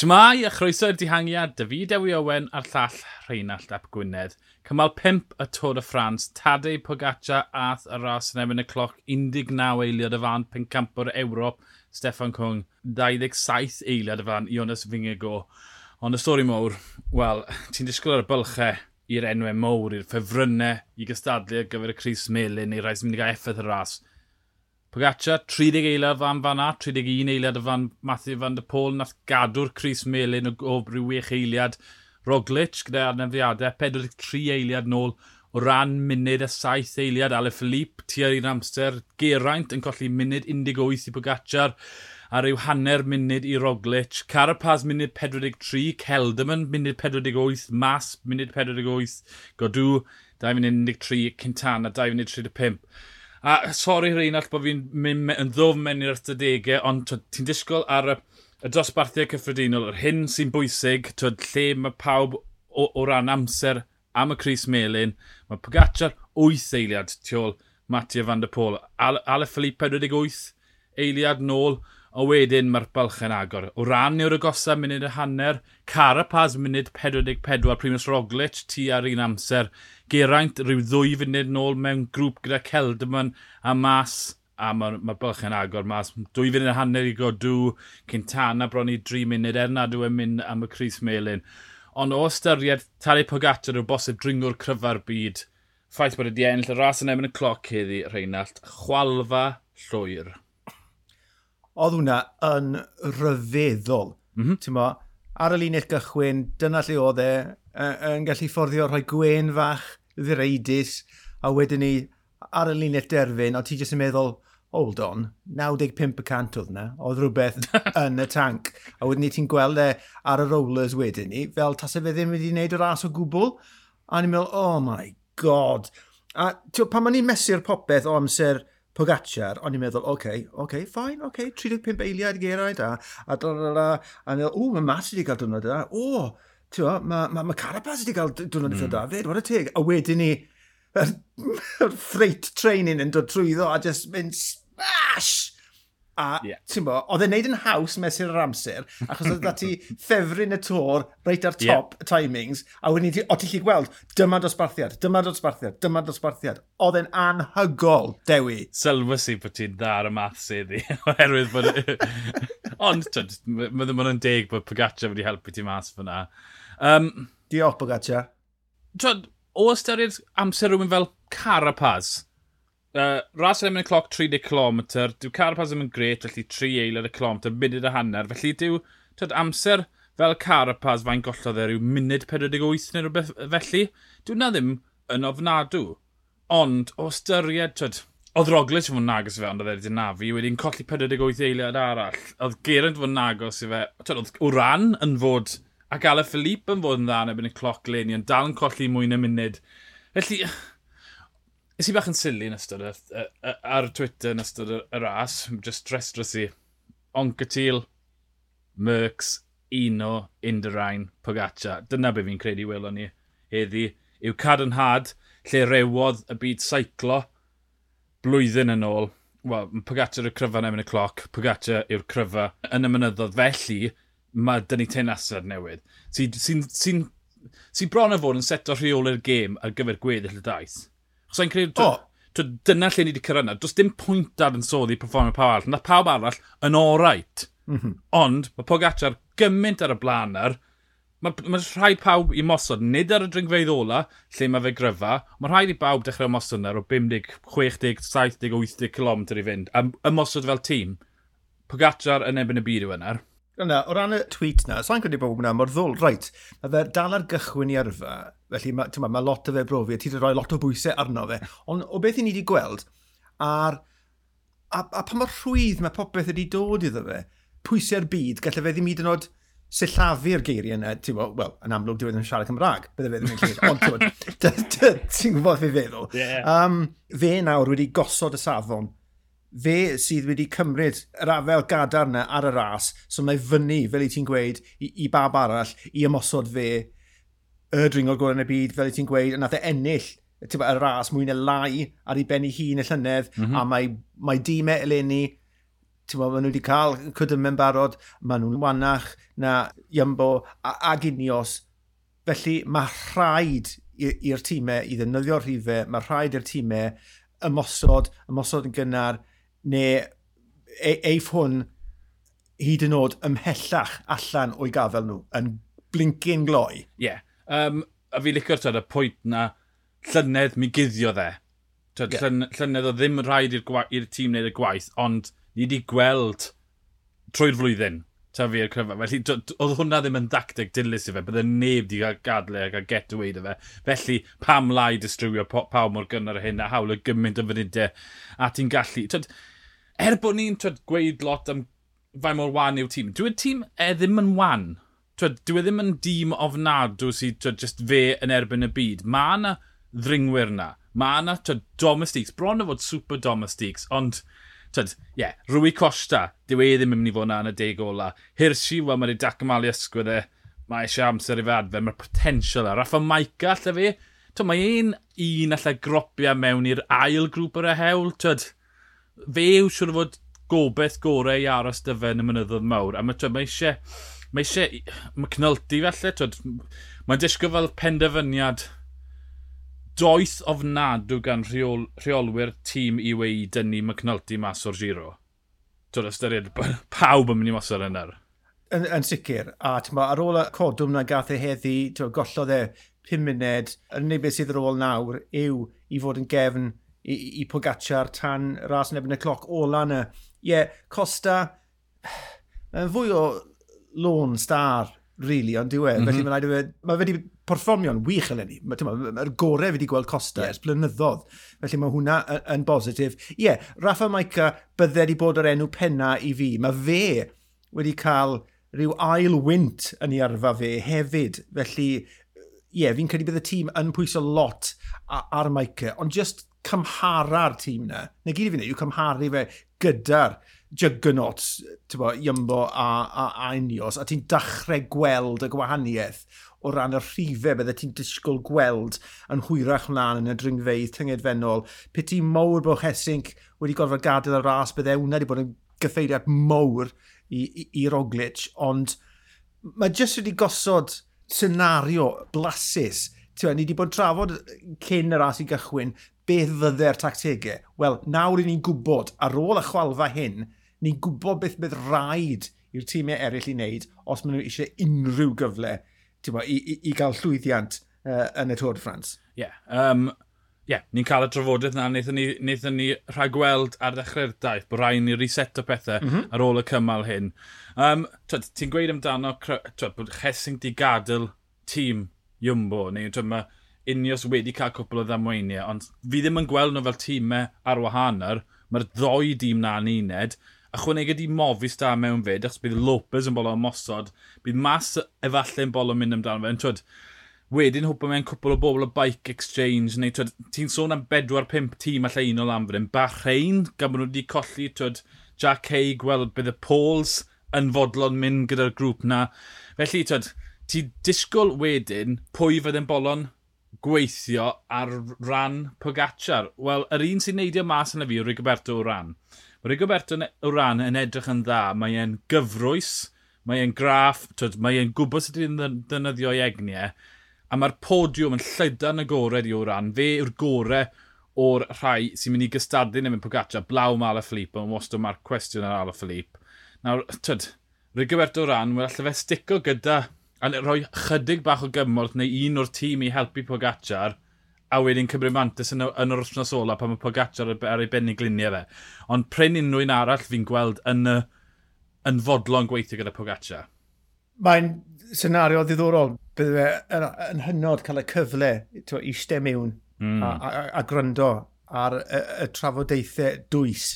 Shmai, a chroeso i'r dihangiad, David Ewi Owen a'r llall Rheinald Ap Gwynedd. Cymal 5 y Tôr y Ffrans, Tadei Pogaccia ath y ras yn efo'n y cloc 19 eiliad y fan pencampwr Ewrop, Stefan Cwng, 27 eiliad y fan Ionas Fingego. Ond y stori mowr, wel, ti'n disgwyl ar y bylchau i'r enwau mowr, i'r ffefrynnau i gystadlu ar gyfer y Cris Melin neu rhai sy'n mynd i gael effaith y ras. Pogaccia, 30 eiliad fan fanna, 31 eiliad y fan Matthew van der Pôl, nath gadw'r Cris Melin o, o brwy 6 eiliad. Roglic gyda arnefiadau, 43 eiliad nôl o ran munud a 7 eiliad. Ale Philippe, tua'r un amser, Geraint yn colli munud 18 i Pogaccia a ryw hanner munud i Roglic. Carapaz munud 43, Celdaman munud 48, Mas munud 48, Godw 2 munud 13, Cintana 2 munud 35. A sori Reinald bod fi'n mynd yn ddofn mewn i'r ystadegau, ond ti'n disgwyl ar y, y dosbarthiau cyffredinol, yr hyn sy'n bwysig, twyd, lle mae pawb o, o ran amser am y Cris Melin, mae Pogacar 8 eiliad tu ôl Mattia van der Pôl, Ale, Ale Philippe 48 eiliad nôl, a wedyn mae'r bylch yn agor. O ran yw'r agosa munud y hanner, Carapaz munud 44, Primus Roglic tu ar un amser, Geraint rhyw ddwy funud nôl mewn grŵp gyda Celdamon a Mas a mae'r ma bylch yn agor mas. Dwy funud a hanner i godw, Cintana bron i 3 munud, er Ernadw yn mynd am y Cris Melin. Ond o ystyried Tari Pogacar yw'r bosib dringwr cryfa'r byd, ffaith bod wedi ennill y ras yn efo'n y cloc heddi, Reinald, chwalfa llwyr. Oedd hwnna yn rhyfeddol. Mm -hmm. Ti'n Mo, ar y linell gychwyn, dyna lle oedd e, yn gallu fforddio rhoi gwen fach ddireidus, a wedyn ni ar y linell derfyn, a ti jyst yn meddwl, hold on, 95% oedd yna, oedd rhywbeth yn y tank. A wedyn ni ti'n gweld e ar y rollers wedyn ni, fel tasau fe ddim wedi gwneud y ras o gwbl. A ni'n meddwl, oh my god. A tio, pan ma'n ni'n mesu'r popeth o amser Pogacar, o'n i'n meddwl, oce, okay, oce, okay, fine, oce, okay, 35 eiliad geraint, a, a da, da, da, a meddwl, o, mae Mas wedi cael dwrnod yna, o, ti'n mae ma, ma Carapaz wedi cael diwrnod mm. Dafydd, what a teg. A wedyn ni, yr, yr freight training yn dod trwyddo a just mynd smash! A, yeah. ti'n bo, oedd e'n neud yn haws mesur yr amser, achos oedd dati ffefryn y tor reit ar top yeah. timings, a wedyn ni, o ti'n lli gweld, dyma dosbarthiad, dyma dosbarthiad, dyma dosbarthiad. Oedd e'n anhygol, Dewi. Sylwys i bod ti'n dda ar y sydd i, oherwydd bod... Ond, tyd, mae ddim yn deg bod Pogaccia wedi helpu ti mas fyna. Um, Diolch Bogatia. O ystyried amser rhywun fel Carapaz, uh, ras yn y cloc 30 km, dyw Carapaz ddim yn gret, felly 3 eilad y kilometr, munud y hanner, felly dyw twyd, amser fel Carapaz fa'n gollodd e rhyw munud 48 neu rhywbeth felly, dyw na ddim yn ofnadw. Ond o ystyried, twyd, oedd Roglic yn fod yn agos i fe, ond oedd e wedi nafu, wedi'n colli 48 eiliad arall. Oedd Geraint fod yn agos i fe, twyd, oedd Wran yn fod ac Ala Philippe yn fod yn dda yn ebyn y cloc leni, ond dal yn colli mwy na munud. Felly, ys i bach yn sili yn ystod ar Twitter yn ystod y ras, just dress dros i. Oncatil, Mercs, Uno, Inderain, Pogaccia. Dyna be fi'n credu welon ni heddi. Yw cadarnhad lle rewodd y byd seiclo blwyddyn yn ôl. Wel, mae Pogaccia yw'r cryfa yn y cloc, Pogaccia yw'r cryfa yn y mynyddodd. Felly, mae dyn ni tenasad newydd. Sy'n sy, sy, sy, sy bron o fod yn seto rheol i'r gêm ar gyfer gweddill y daith. Chos i'n credu, oh. Dyna lle ni wedi cyrraedd. Does dim pwynt ar yn soddi performio pawb arall. Na pawb arall yn orait. Mm -hmm. Ond mae Pogacar gymaint ar y blaen ar, mae ma rhaid pawb i mosod, nid ar y dringfeidd ola, lle mae fe gryfa, mae rhaid i bawb dechrau mosod yna o 50, 60, 70, 80 km i fynd, a ymosod fel tîm. Pogacar yn ebyn y byd yw yna. Yna, o ran y tweet na, sa'n credu bod hwnna mor ddwl, reit, mae fe dal ar gychwyn i arfa, felly mae ma, ma lot o fe brofi, a ti wedi rhoi lot o bwysau arno fe, ond o beth i ni wedi gweld, a'r, a, a pa mor rhwydd mae popeth wedi dod iddo fe, pwysau'r byd, gallai fe ddim hyd yn oed sillafu'r geiriau yna, ti'n gwybod, wel, yn amlwg e diwedd yn siarad Cymraeg, bydde fe ddim yn cael, ond ti'n gwybod, ti'n gwybod fe feddwl. Yeah. Um, fe nawr wedi gosod y safon fe sydd wedi cymryd yr afel gadar yna ar y ras, so mae fyny, fel i ti'n gweud, i, i bab arall, i ymosod fe y dringol gorau yn y byd, fel i ti'n gweud, a nath e ennill tyba, y ras mwy na lai ar ei ben ei hun y llynedd, mm -hmm. a mae, mae dîmau e eleni, tywa, maen nhw wedi cael cwdym yn barod, maen nhw'n wanach na Iambo a, ag Unios. Felly mae rhaid i'r tîmau i ddefnyddio'r rhifau, mae rhaid i'r tîmau ymosod, ymosod yn gynnar, neu e, eif hwn hyd yn oed ymhellach allan o'i gafel nhw yn blincyn gloi. Ie. Yeah. Um, a fi licio'r tyd y pwynt na llynedd mi guddio dde. Tyd, yeah. llyn, llynedd o ddim rhaid i'r tîm wneud y gwaith, ond ni wedi gweld trwy'r flwyddyn ta fi i'r cryfa. Felly, oedd hwnna ddim yn dacteg dilys i fe, bydde neb wedi cael gadle a ac get away dy fe. Felly, pam lai distrywio pawb mor gynnar hyn a hawl y gymaint o fynydau a ti'n gallu... Tyd, er bod ni'n gweud lot am fai mor wan yw tîm, dwi'n tîm e ddim yn wan. Dwi e ddim yn dîm ofnadw sydd twyd, just fe yn erbyn y byd. Mae yna ddringwyr na. Mae yna domestics, bron o fod super domestics, ond twyd, ie, yeah, Rwy Costa, dyw e ddim yn mynd i fod na yn y deg ola. Hirsi, wel, mae'n ei dacamalu ysgwydd e. Mae eisiau amser i fe adfer, mae'r potensial ar. Raffa Maica, allai fi. twyd, mae un un allai gropia mewn i'r ail grŵp o'r e hewl, twyd, fe yw siwr o fod gobeith gorau i aros dy fe yn y mynyddodd mawr. A mae, twyd, mae eisiau... Mae eisiau... Mae cnylti felly, twyd... Mae'n disgo fel penderfyniad doeth ofnadw gan rheol, rheolwyr tîm i wei dynnu McNulty mas o'r giro. Dwi'n ystyried pawb yn mynd i mas o'r ynar. Yn, yn sicr. A ma, ar ôl y codwm na gath e heddi, gollodd e 5 munud, yn unig beth sydd ar ôl nawr yw i fod yn gefn i, i Pogacar tan ras yn ebyn y cloc ola yna. Ie, yeah, Costa, mae'n fwy o lôn star, really, ond diwe. Mm -hmm. Felly mae'n rhaid i e, mae wedi porfformio'n wych eleni. Mae'r gorau wedi gweld Costa yeah. ers blynyddoedd. Felly mae hwnna yn bositif. Ie, yeah, Rafa Maica bydde wedi bod yr enw penna i fi. Mae fe wedi cael rhyw ail wynt yn ei arfa fe hefyd. Felly, ie, yeah, fi'n credu bydd y tîm yn pwyso lot ar Maica. Ond just cymhara'r tîm na. Neu gyd i fi wneud yw cymharu fe gyda'r juggernauts, bo, Iambo a, a, a Unios, a ti'n dachrau gweld y gwahaniaeth o ran y rhifau bydde ti'n disgwyl gweld yn hwyrach mlaen yn y dringfeidd tyngedfennol. Pe ti mowr bod Hesink wedi gorfod gadael y ras, bydde hwnna wedi bod yn gyffeiriad mowr i, i, i Roglic, ond mae jyst wedi gosod senario blasus Tewa, ni wedi bod trafod cyn y ras i gychwyn beth fydde'r tactegau. Wel, nawr i ni'n gwybod, ar ôl y chwalfa hyn, ni'n gwybod beth bydd rhaid i'r tîmau eraill i wneud os maen nhw eisiau unrhyw gyfle bo, i, i, i gael llwyddiant uh, yn y Tôr de France. Ie. Yeah, um, yeah, ni'n cael y trafodaeth na, wnaethon ni, wnaethon ni rhagweld ar ddechrau'r daith, bod rhaid ni reset o pethau mm -hmm. ar ôl y cymal hyn. Um, Ti'n gweud amdano twyd, bod Chesing di gadael tîm Jumbo, neu yw'n ma Unios wedi cael cwpl o ddamweiniau, ond fi ddim yn gweld nhw fel tîmau ar wahanol, mae'r ddoi dîm na'n uned, ychwanegu di mofis da mewn fyd, achos bydd Lopez yn bolo mosod, bydd mas efallai'n bolo mynd amdano fe, yn twyd, wedyn hwpa mewn cwpl o bobl o bike exchange, neu twyd, ti'n sôn am 4-5 tîm allai un o Lamfrin, Bahrein, gan bod nhw wedi colli, twyd, Jack Hay gweld bydd y Pauls yn fodlon mynd gyda'r grŵp na, felly twyd, ti disgwyl wedyn pwy fydd yn bolon gweithio ar ran Pogacar. Wel, yr un sy'n neidio mas yna fi yw Rigoberto Oran. Mae Rigoberto Oran yn edrych yn dda. Mae e'n gyfrwys, mae e'n graff, twyd, mae e'n gwybod sut i'n ddynyddio i egniau. A mae'r podiwm yn llydan y gored i Oran. Fe yw'r gorau o'r rhai sy'n mynd i gystadlu yn Pogacar. Blaw mae Ala Philippe, ond wastad mae'r cwestiwn ar Ala Philippe. Nawr, tyd, Rigoberto Oran, wel, allai fe stico gyda a rhoi chydig bach o gymorth neu un o'r tîm i helpu Pogacar, a wedyn cymryd mantis yn, yn yr wrthnos ola pan mae Pogacar ar ei bennig luniau fe. Ond pren unrhyw'n arall fi'n gweld yn, y, yn fodlon gweithio gyda Pogacar. Mae'n senario ddiddorol. bydd fe yn, yn hynod cael y cyfle to, i ste mewn mm. a, a, a gryndo ar y, y trafodaethau dwys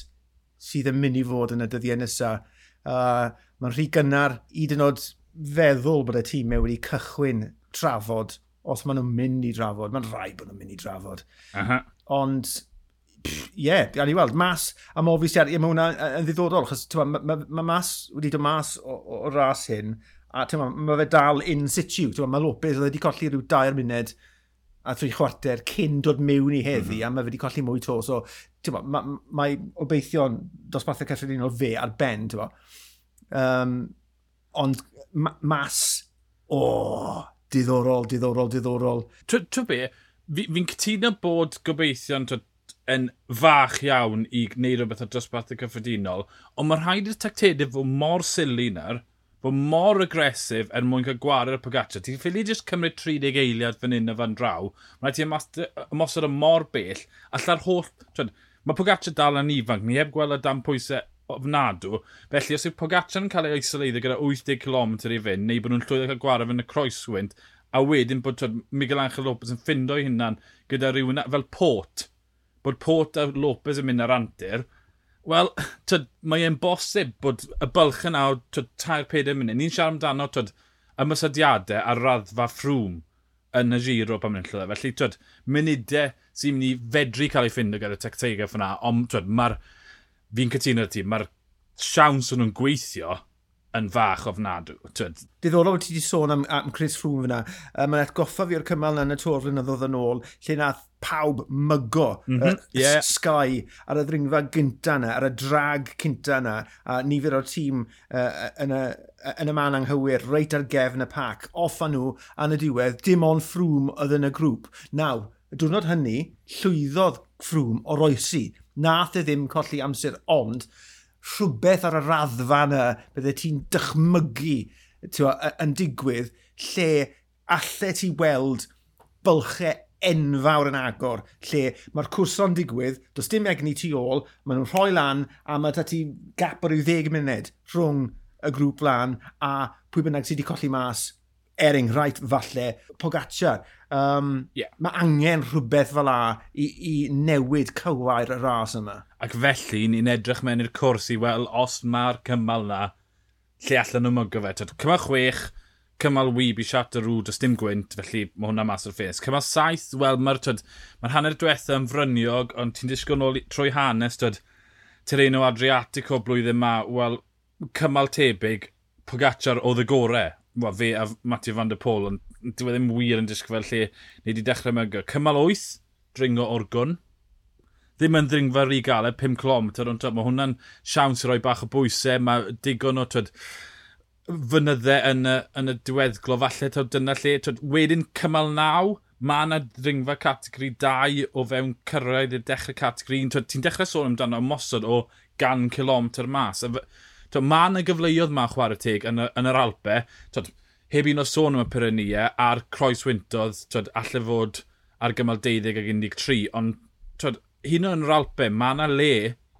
sydd yn mynd i fod yn y dyddiau nesaf. Uh, Mae'n rhy gynnar, i dynod feddwl bod y tîm e wedi cychwyn trafod os maen nhw'n mynd i drafod. Mae'n rhai bod nhw'n mynd i drafod. Uh -huh. Ond, ie, yeah, gan i weld, mas am ofis iar, ie, mae hwnna yn ddiddorol, achos mae ma, ma mas wedi dod mas o, o, o ras hyn, a mae ma fe dal in situ. Mae Lopez wedi colli rhyw dair munud a thri chwarter cyn dod mewn i heddi, mm -hmm. a mae wedi colli mwy to. So, mae ma, ma obeithio'n dosbarthau cyffredinol fe ar ben, ti'n Um, ond ma mas, o, oh, diddorol, diddorol, diddorol. Tw be, fi'n fi cytuno bod gobeithio'n yn fach iawn i gwneud rhywbeth o dosbarthau cyffredinol, ond mae rhaid i'r tactedau fod mor sili na'r, fod mor agresif er mwyn cael gwared y Pogaccia. Ti'n ffili jyst cymryd 30 eiliad fan hyn a fan draw, mae ti'n ymosod y mor bell, alla'r holl... Twyd, mae Pogaccia dal yn ifanc, ni heb gweld y dan pwysau ofnadw. Felly, os yw Pogacar yn cael ei isoleiddio gyda 80 km i fynd, neu bod nhw'n llwyddo cael gwaraf yn y croeswynt, a wedyn bod twyd, Miguel Angel Lopez yn ffindo ei hunan gyda rhywun fel Port, bod Port a Lopez yn mynd ar antur, wel, mae e'n bosib bod y bylch yna o 3-4 munud, ni'n siarad amdano twyd, ymysadiadau ar raddfa ffrwm yn y giro pan mynd lle. Felly, twyd, munudau sy'n mynd i fedru cael ei ffindo gyda tectegau ffyna, ond mae'r fi'n cytuno ti, mae'r siawns o'n nhw'n gweithio yn fach ofnadw. Twyd. Diddorol ti wedi sôn am, am Chris Froome fyna. Um, Mae'n atgoffa fi o'r cymal na yn y tor flynyddoedd yn ôl, lle nath pawb mygo mm -hmm. uh, yeah. Sky ar y ddringfa gynta na, ar y drag cynta na, a nifer o'r tîm uh, yn, y, yn y man anghywir, reit ar gefn y pac, off a nhw, a'n y diwedd, dim ond Froome oedd yn y grŵp. Naw, y diwrnod hynny, llwyddodd Froome o roesi, nath e ddim colli amser, ond rhywbeth ar y raddfa yna bydde ti'n dychmygu tywa, yn digwydd lle allai ti weld bylchau enfawr yn agor, lle mae'r cwrso'n digwydd, does dim egni tu ôl, maen nhw'n rhoi lan a mae ti gap o ryw ddeg munud rhwng y grŵp lan a pwy bynnag sydd wedi colli mas er enghraifft falle Pogacar. Um, yeah. Mae angen rhywbeth fel a i, i newid cywair y ras yma. Ac felly, ni'n edrych mewn i'r cwrs i weld os mae'r cymal na lle allan nhw mygo fe. Cymal chwech, cymal wyb i siat y rŵd, os dim gwynt, felly mae hwnna mas o'r ffes. Cymal saith, wel, mae'r ma hanner diwetha yn fryniog, ond ti'n disgwyl nôl trwy hanes, twyd, Tereno Adriatico blwyddyn ma, wel, cymal tebyg, Pogacar oedd y gorau well, fe a Matthew van der Pôl, ond dwi e ddim wir yn disgwyl lle ni wedi dechrau mygo. Cymal 8, dringo o'r gwn. Ddim yn ddringfa rhy galed, 5 km, ond mae hwnna'n siawns i roi bach o bwysau, mae digon o twyd, fynyddau yn y, yn y diweddglo falle, twyd, dyna lle. Twyd, wedyn cymal 9, mae yna ddringfa categori 2 o fewn cyrraedd i'r dechrau categori 1. Ti'n dechrau sôn amdano mosod o gan kilometr mas. A To, mae yna gyfleoedd ma chwarae teg yn, y, yn yr Alpe, to, heb un o sôn am y Pyrenia, a'r croes wyntodd, to, alle fod ar gymal 12 ac 13, ond to, hyn o'n yr Alpe, mae yna le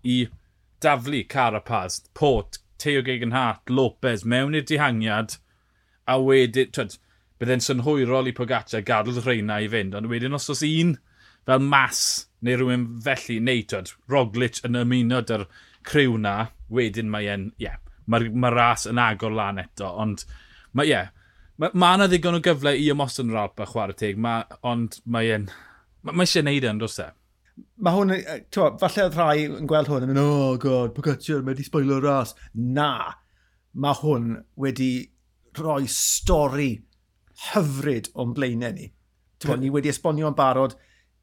i daflu Carapaz, Port, Teo Gegenhart, Lopez, mewn i'r dihangiad, a wedyn, twyd, bydde'n synhwyrol i Pogaccia gadw'r rheina i fynd, ond wedyn os oes un fel mas neu rhywun felly, neu twyd, Roglic yn ymuno dy'r criw na, wedyn mae e'n, ie, yeah, mae'r ma ras yn agor lan eto, ond mae, ie, yeah, mae ma yna ddigon o gyfle i ymostyn yr Alp a chwarae teg, ma, ond mae e'n, mae ma eisiau neud e'n dros e. Mae hwn, tywa, falle oedd rhai yn gweld hwn yn mynd, oh god, Pogacar, mae wedi spoilo'r ras. Na, mae hwn wedi rhoi stori hyfryd o'n blaenau ni. Tywa, ni wedi esbonio yn barod,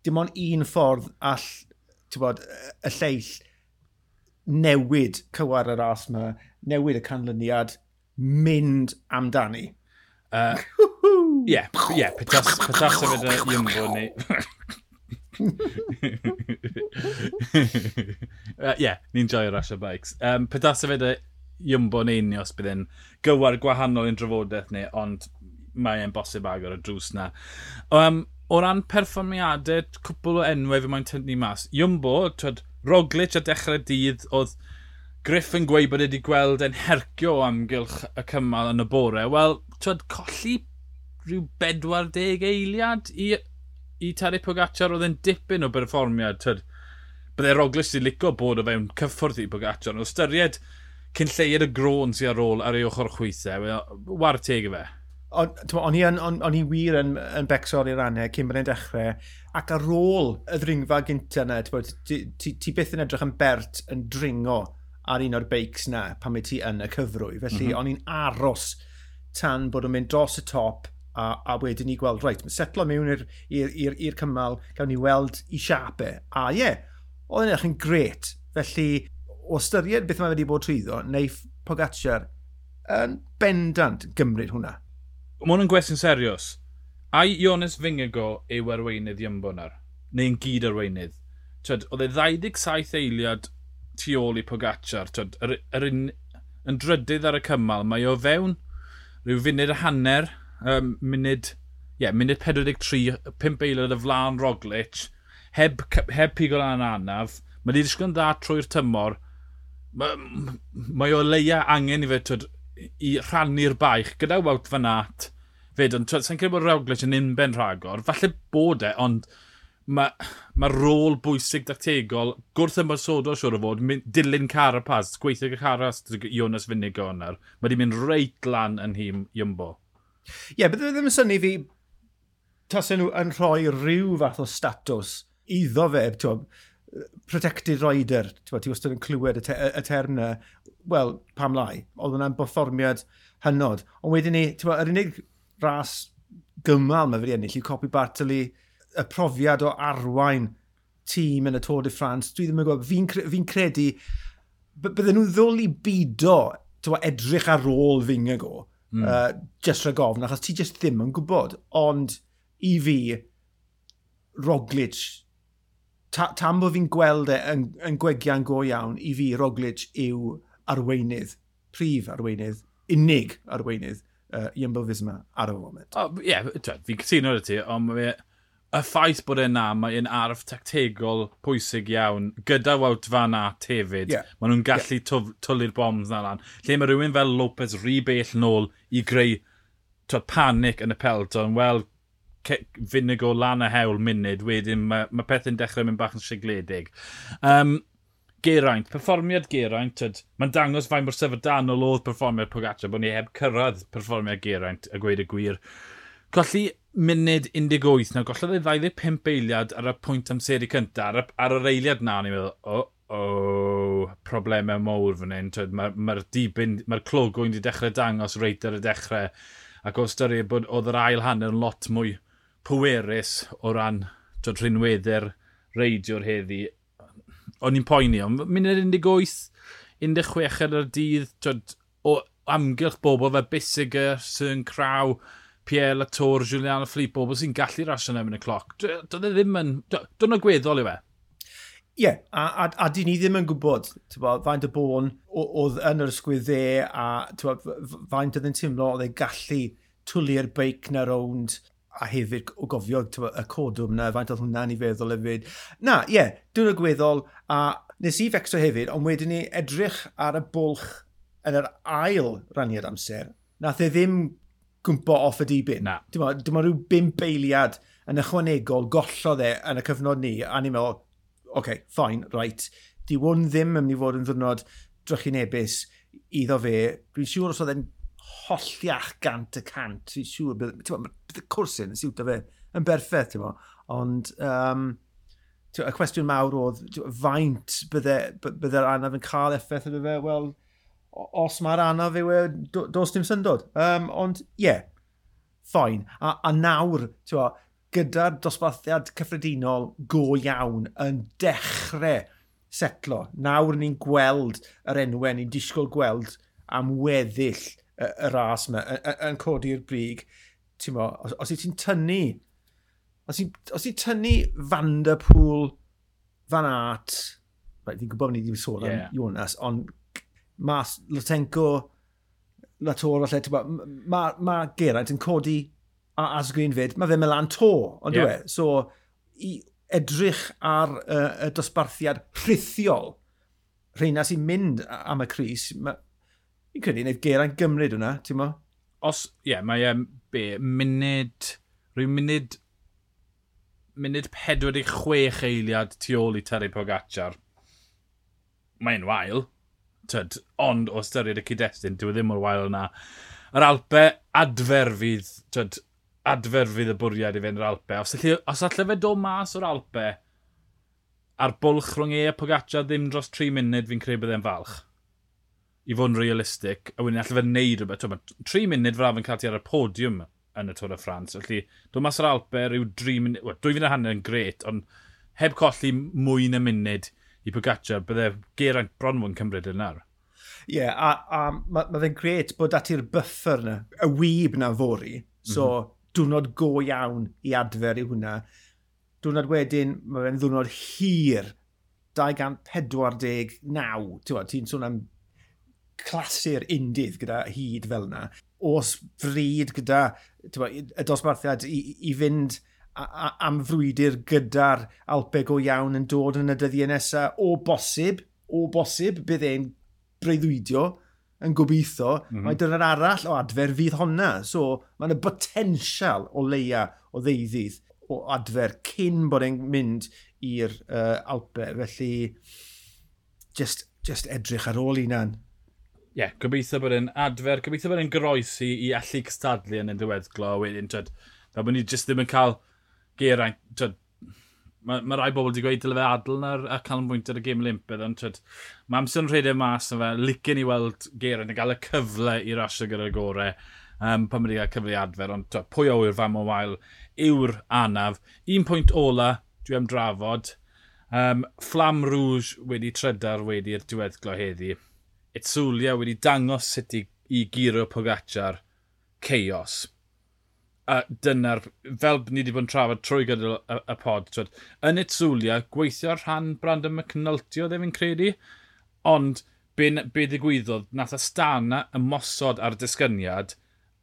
dim ond un ffordd all, tywa, y lleill newid cywar y ras yma, newid y canlyniad, mynd amdani. Uh, yeah, yeah, petas efo dy Jumbo ni. Ie, ni'n joio rasio bikes. Um, petas efo dy Jumbo neu ni os bydd e'n gywar gwahanol i'n drafodaeth ni, ond mae e'n bosib agor y drws na. Um, o ran perfformiadau, cwpl o enwau fi mae'n tynnu mas. Jumbo, twyd, Roglic a dechrau dydd oedd Griff yn gweud bod wedi gweld yn hercio o amgylch y cymal yn y bore. Wel, twyd, colli rhyw 40 eiliad i, i Tari Pogacar oedd yn dipyn o berfformiad. Twyd, byddai Roglic wedi licio bod o fewn cyffwrdd i Pogacar. O styried cyn lleiad y grôn sy'n ar ôl ar ei ochr chwythau, war teg i fe. O'n i, on, on i wir yn, yn becso'r i'r annau cyn bod e'n dechrau, ac ar ôl y ddringfa gyntaf yna, ti, ti, ti byth yn edrych yn bert yn dringo ar un o'r beics na pan mae ti yn y cyfrwy. Felly mm -hmm. o'n i'n aros tan bod o'n mynd dros y top a, a wedyn ni gweld, reit, mae setlo mewn i'r cymal, gawn ni weld i siapau. A ie, yeah, oedd yn edrych yn gret. Felly, o styried beth mae wedi bod trwyddo, neu Pogacar yn bendant gymryd hwnna mae hwn yn gwestiwn serios. Ai Ionis Fingigo yw arweinydd Iambo na'r? Neu'n gyd arweinydd? Tyd, oedd e 27 eiliad tu ôl i Pogacar. Tyd, yr, yr un, yn drydydd ar y cymal, mae o fewn rhyw funud y hanner, um, munud, yeah, munud 43, 5 eiliad y flaen Roglic, heb, heb pigol an anaf, mae wedi disgwyl yn dda trwy'r tymor, mae, mae o leia angen i fe, tyd, i rhannu'r baich gyda Wout Van Aert fyd, ond sa'n credu bod Roglic yn unben rhagor, falle bod e, ond mae ma rôl bwysig dactegol, gwrth ymwysodol siwr o fod, dilyn Carapaz, gweithio gyda Carapaz, Jonas Funigo yna, mae wedi mynd reit lan yn hym Iymbo. Ie, yeah, bydde ddim yn syni fi tasen nhw yn rhoi rhyw fath o statws iddo fe, protected rider, ti, wastad yn clywed y, te, y term na, wel, pam lai, oedd hwnna'n berfformiad hynod. Ond wedyn ni, ti, yr unig ras gymal mae fe ennill yw copi Bartoli, y profiad o arwain tîm yn y Tôr de France, dwi ddim yn gwybod, fi'n fi, credu, bydden nhw'n ddol i bido tywa, edrych ar ôl Fingago, mm. uh, just rhaid gofn, achos ti just ddim yn gwybod, ond i fi, Roglic ta, tam bod fi'n gweld e yn, yn gwegian go iawn i fi, Roglic yw arweinydd, prif arweinydd, unig arweinydd uh, Jumbo Fisma ar y foment. Ie, oh, yeah, fi'n cytuno ar y ti, ond mae y ffaith bod e'n na, mae e'n arf tactegol pwysig iawn, gyda Wout Van Aert hefyd. Yeah. Maen nhw'n gallu yeah. twlu'r bombs na lan. Lle mae rhywun fel Lopez rhy bell nôl i greu panic yn y pelton, wel, funig o lan y hewl munud, wedyn mae, mae pethau'n dechrau mynd bach yn sigledig. Um, Geraint, perfformiad Geraint, mae'n dangos fain mor sefydanol oedd perfformiad Pogaccia, bod ni heb cyrraedd perfformiad Geraint, a gweud y gwir. Colli munud 18, na gollodd ei 25 eiliad ar y pwynt amseru cyntaf, ar, ar yr eiliad na, ni'n meddwl, o, o, problemau mowr fan hyn, mae'r ma, dibyn, mae'r clogwyn wedi dechrau dangos reit ar y dechrau, ac o ystyried bod oedd yr ail hanner yn lot mwy pwerus o ran dod rhinweddau'r reidiwr heddi. O'n i'n poeni, ond munud 18, 16 ar y dydd, dod, o amgylch bobl fe Bissiger, Søren Craw, Pierre Latour, Julian Alaphilippe, bobl sy'n gallu rasio yn y cloc. Doedd e ddim yn... Doedd yna gweddol i fe? Ie, yeah, a, a, a dyn ni ddim yn gwybod bo, faint y bôn oedd yn yr ysgwydd dde a bo, faint oedd yn teimlo oedd ei gallu twlu'r beic na rownd a hefyd o gofio y codwm na, faint oedd hwnna'n ei feddwl hefyd. Na, ie, yeah, dwi'n y gweddol, a nes i fecso hefyd, ond wedyn ni edrych ar y bwlch yn yr ail rannu'r amser, nath e ddim gwmpo off y dibyn. Na. Dyma, dyma rhyw bim beiliad yn ychwanegol gollodd e yn y cyfnod ni, a ni'n meddwl, oce, okay, fine, right. Di won ddim yn mynd i fod yn ddwrnod drychinebus iddo fe. Dwi'n siŵr os oedd e'n holliach gant y cant. Dwi'n siŵr, bydd y cwrs yn siwt o fe yn berffaith, ti'n Ond, um, y cwestiwn mawr oedd, faint byddai'r anaf yn cael effaith ydy fe? Wel, os mae'r anaf yw e, dos dim syndod. Um, ond, ie, yeah, ffain. A, a nawr, ti'n gyda'r dosbarthiad cyffredinol go iawn yn dechrau setlo. Nawr ni'n gweld yr enwau, ni'n disgwyl gweld am weddill y ras yma yn codi'r brig, ti'n mo, os, os ti'n tynnu, os ti'n tynnu Vanderpool, Van Aert, right, fi'n gwybod ni wedi sôn am yeah. Jonas, ond mas Lutenko, Latour, falle, mae ma, Geraint yn codi a asgrin fyd, mae fe melan to, ond yeah. dwi. So, i edrych ar uh, y dosbarthiad rhithiol, rheina sy'n mynd am y Cris, Fi'n credu wneud Geraint gymryd hwnna, ti'n mo? Os, ie, yeah, mae um, be, munud, rhyw munud, munud 46 eiliad tu ôl i Terry Pogacar. Mae'n wael, tyd, ond o styried y cyd-destun, dwi e ddim o'r wael yna. Yr Alpe, adfer fydd, tyd, adfer fydd y bwriad i fynd yr Alpe. Os, allu, os allai fe dod mas o'r Alpe, a'r bwlch rhwng e a Pogacar ddim dros 3 munud, fi'n credu byddai'n falch i fod yn realistig, a wedyn allai fe wneud rhywbeth. Tw'n 3 munud fel yn cael ti ar y podiwm yn y Tôr y Ffrans. Felly, dwi'n mas o'r Alper, yw 3 munud, wel, 2 funud a hanner yn gret, ond heb colli mwy na munud i Pogacar, bydde Geraint bron mwyn cymryd e yn ar. Ie, yeah, a, a mae ma fe'n gret bod ati'r buffer na, y wyb na fori, so mm -hmm. diwrnod go iawn i adfer i hwnna. Diwrnod wedyn, mae fe'n ddiwrnod hir, 249, ti'n sôn am clasur undydd gyda hyd fel yna, os fryd gyda tywa, y dosbarthiad i, i fynd am frwydr gyda'r alpeg go iawn yn dod yn y dyddiau nesaf, o bosib, o bosib, bydd e'n breuddwydio yn gobeithio, mm -hmm. mae dyna'r arall o adfer fydd honna. So, mae yna botensial o leia o ddeuddydd o adfer cyn bod e'n mynd i'r uh, Alpe. Felly, just, just edrych ar ôl i ie, yeah, gobeithio bod e'n adfer, gobeithio bod e'n groesi i allu cystadlu yn y ddiweddglo. Wedyn, twyd, fel bod ni jyst ddim yn cael geraint, twyd, mae ma rai bobl wedi gweud dyle fe adl na'r a cael ar y gym olympedd, ond twyd, mae amser yn rhedeg mas na fe, licen i weld geraint yn cael y cyfle i rasio gyda'r gorau um, pan wedi cael cyfle i adfer, ond twyd, pwy awyr fam o wael yw'r anaf. Un pwynt ola, dwi am drafod, um, Flam Rouge wedi trydar wedi'r diweddglo heddi. Itzulia wedi dangos sut i, i giro Pogacar chaos. A dyna'r, fel ni wedi bod yn trafod trwy gyda y, y pod, twyd, yn Itzulia, gweithio'r rhan Brandon McNulty o ddim e credu, ond be, be ddigwyddodd, nath Astana ymosod ar disgyniad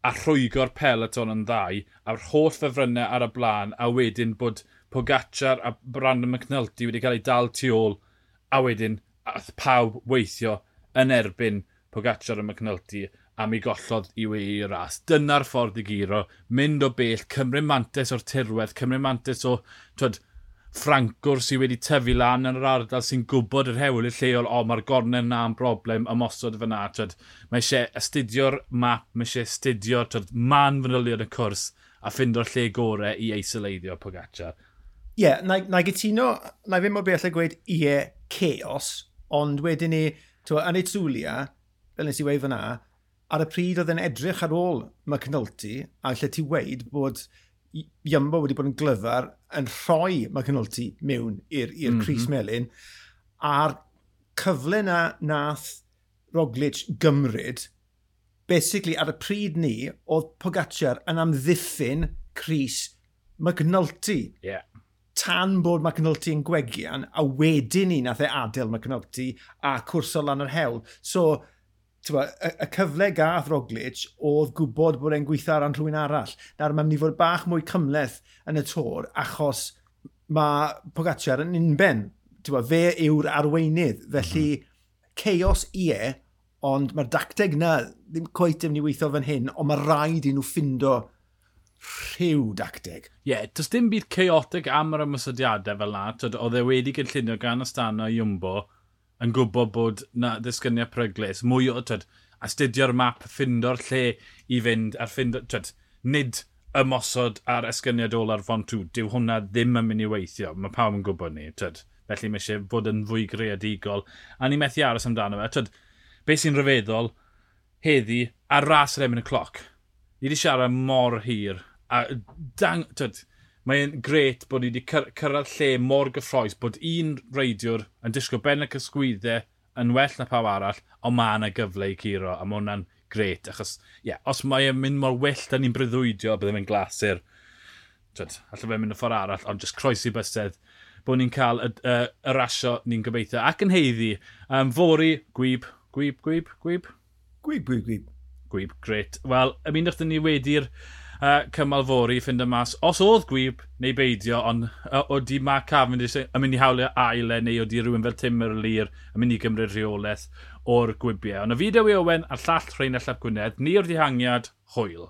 a rhwygo'r peleton yn ddau, a'r holl ffefrynnau ar y blaen, a wedyn bod Pogacar a Brandon McNulty wedi cael ei dal tu ôl, a wedyn a pawb weithio yn erbyn Pogacar y McNulty am mi gollodd i wei i'r ras. Dyna'r ffordd i giro, mynd o bell, cymryd mantes o'r tirwedd, cymryd mantes o twyd, Ffrancwr sydd wedi tyfu lan yn yr ardal sy'n gwybod yr hewl i'r lleol, o mae'r gornau na yn broblem ymosod fyna. Twyd, mae eisiau astudio'r map, mae eisiau astudio'r man fanylion y cwrs a ffindo'r lle gorau i eisoleiddio Pogacar. Ie, yeah, na, na gytuno, na ddim mor bell a gweud ie, chaos, ond wedyn ni, Tewa, yn Etsulia, fel nes i weid fyna, ar y pryd oedd yn edrych ar ôl McNulty, a lle ti weid bod Iambo wedi bod yn glyfar yn rhoi McNulty mewn i'r mm -hmm. Cris Melin, a'r cyfle na nath Roglic gymryd, basically ar y pryd ni, oedd Pogacar yn amddiffyn Cris McNulty. Yeah tan bod McNulty yn gwegian, a wedyn ni nath e adael McNulty a cwrso lan yr hewl. So, ba, y, y cyfle gath Roglic oedd gwybod bod e'n gweithio ar rhywun arall. Nawr mae'n mynd i fod bach mwy cymleth yn y tor achos mae Pogacar yn unben. Ba, fe yw'r arweinydd, felly mm -hmm. chaos i e, ond mae'r dacteg na ddim coet yn mynd i weithio fan hyn, ond mae rhaid i nhw ffindo rhyw dacteg. Ie, yeah, does dim byd chaotic am yr ymwysodiadau fel na. Oedd e wedi gynllunio gan Astana i ymbo yn gwybod bod na ddisgyniau pryglis. Mwy o, twyd, astudio'r map, ffindo'r lle i fynd, a ffindo, twyd, nid ymosod ar esgyniad ôl ar font tŵ. Dyw hwnna ddim yn mynd i weithio. Mae pawb yn gwybod ni, twyd. Felly mae eisiau fod yn fwy greadigol. A ni methu aros amdano fe. Twyd, beth sy'n rhyfeddol heddi, ar ras yr emyn y cloc. Ni wedi siarad mor hir A dang, tyd, mae'n gret bod ni wedi cyrraedd lle mor gyffroes bod un reidiwr yn disgwyl ben y cysgwyddau yn well na pawb arall, ond mae yna gyfle i curo, a mae hwnna'n gret, achos ie, yeah, os mae'n mynd mor well da ni'n bryddwydio, byddai mynd glasur. Tyd, allai fe'n mynd y ffordd arall, ond jyst croesi bysedd bod ni'n cael y, y, y rasio ni'n gobeithio. Ac yn heiddi, um, fori, gwyb, gwyb, gwyb, gwyb? Gwyb, gwyb, gwyb. Gwyb, gret. Wel, ymunwch dyn ni wedi'r uh, cymal fori i ffind mas os oedd gwyb neu beidio, ond uh, oeddi Mark Cavendish yn mynd i hawlio aile neu oeddi rhywun fel Timur Lir yn mynd i gymryd rheolaeth o'r gwybiau. Ond y fideo i Owen a'r llall Rhain a Llap Gwynedd, o'r dihangiad hwyl.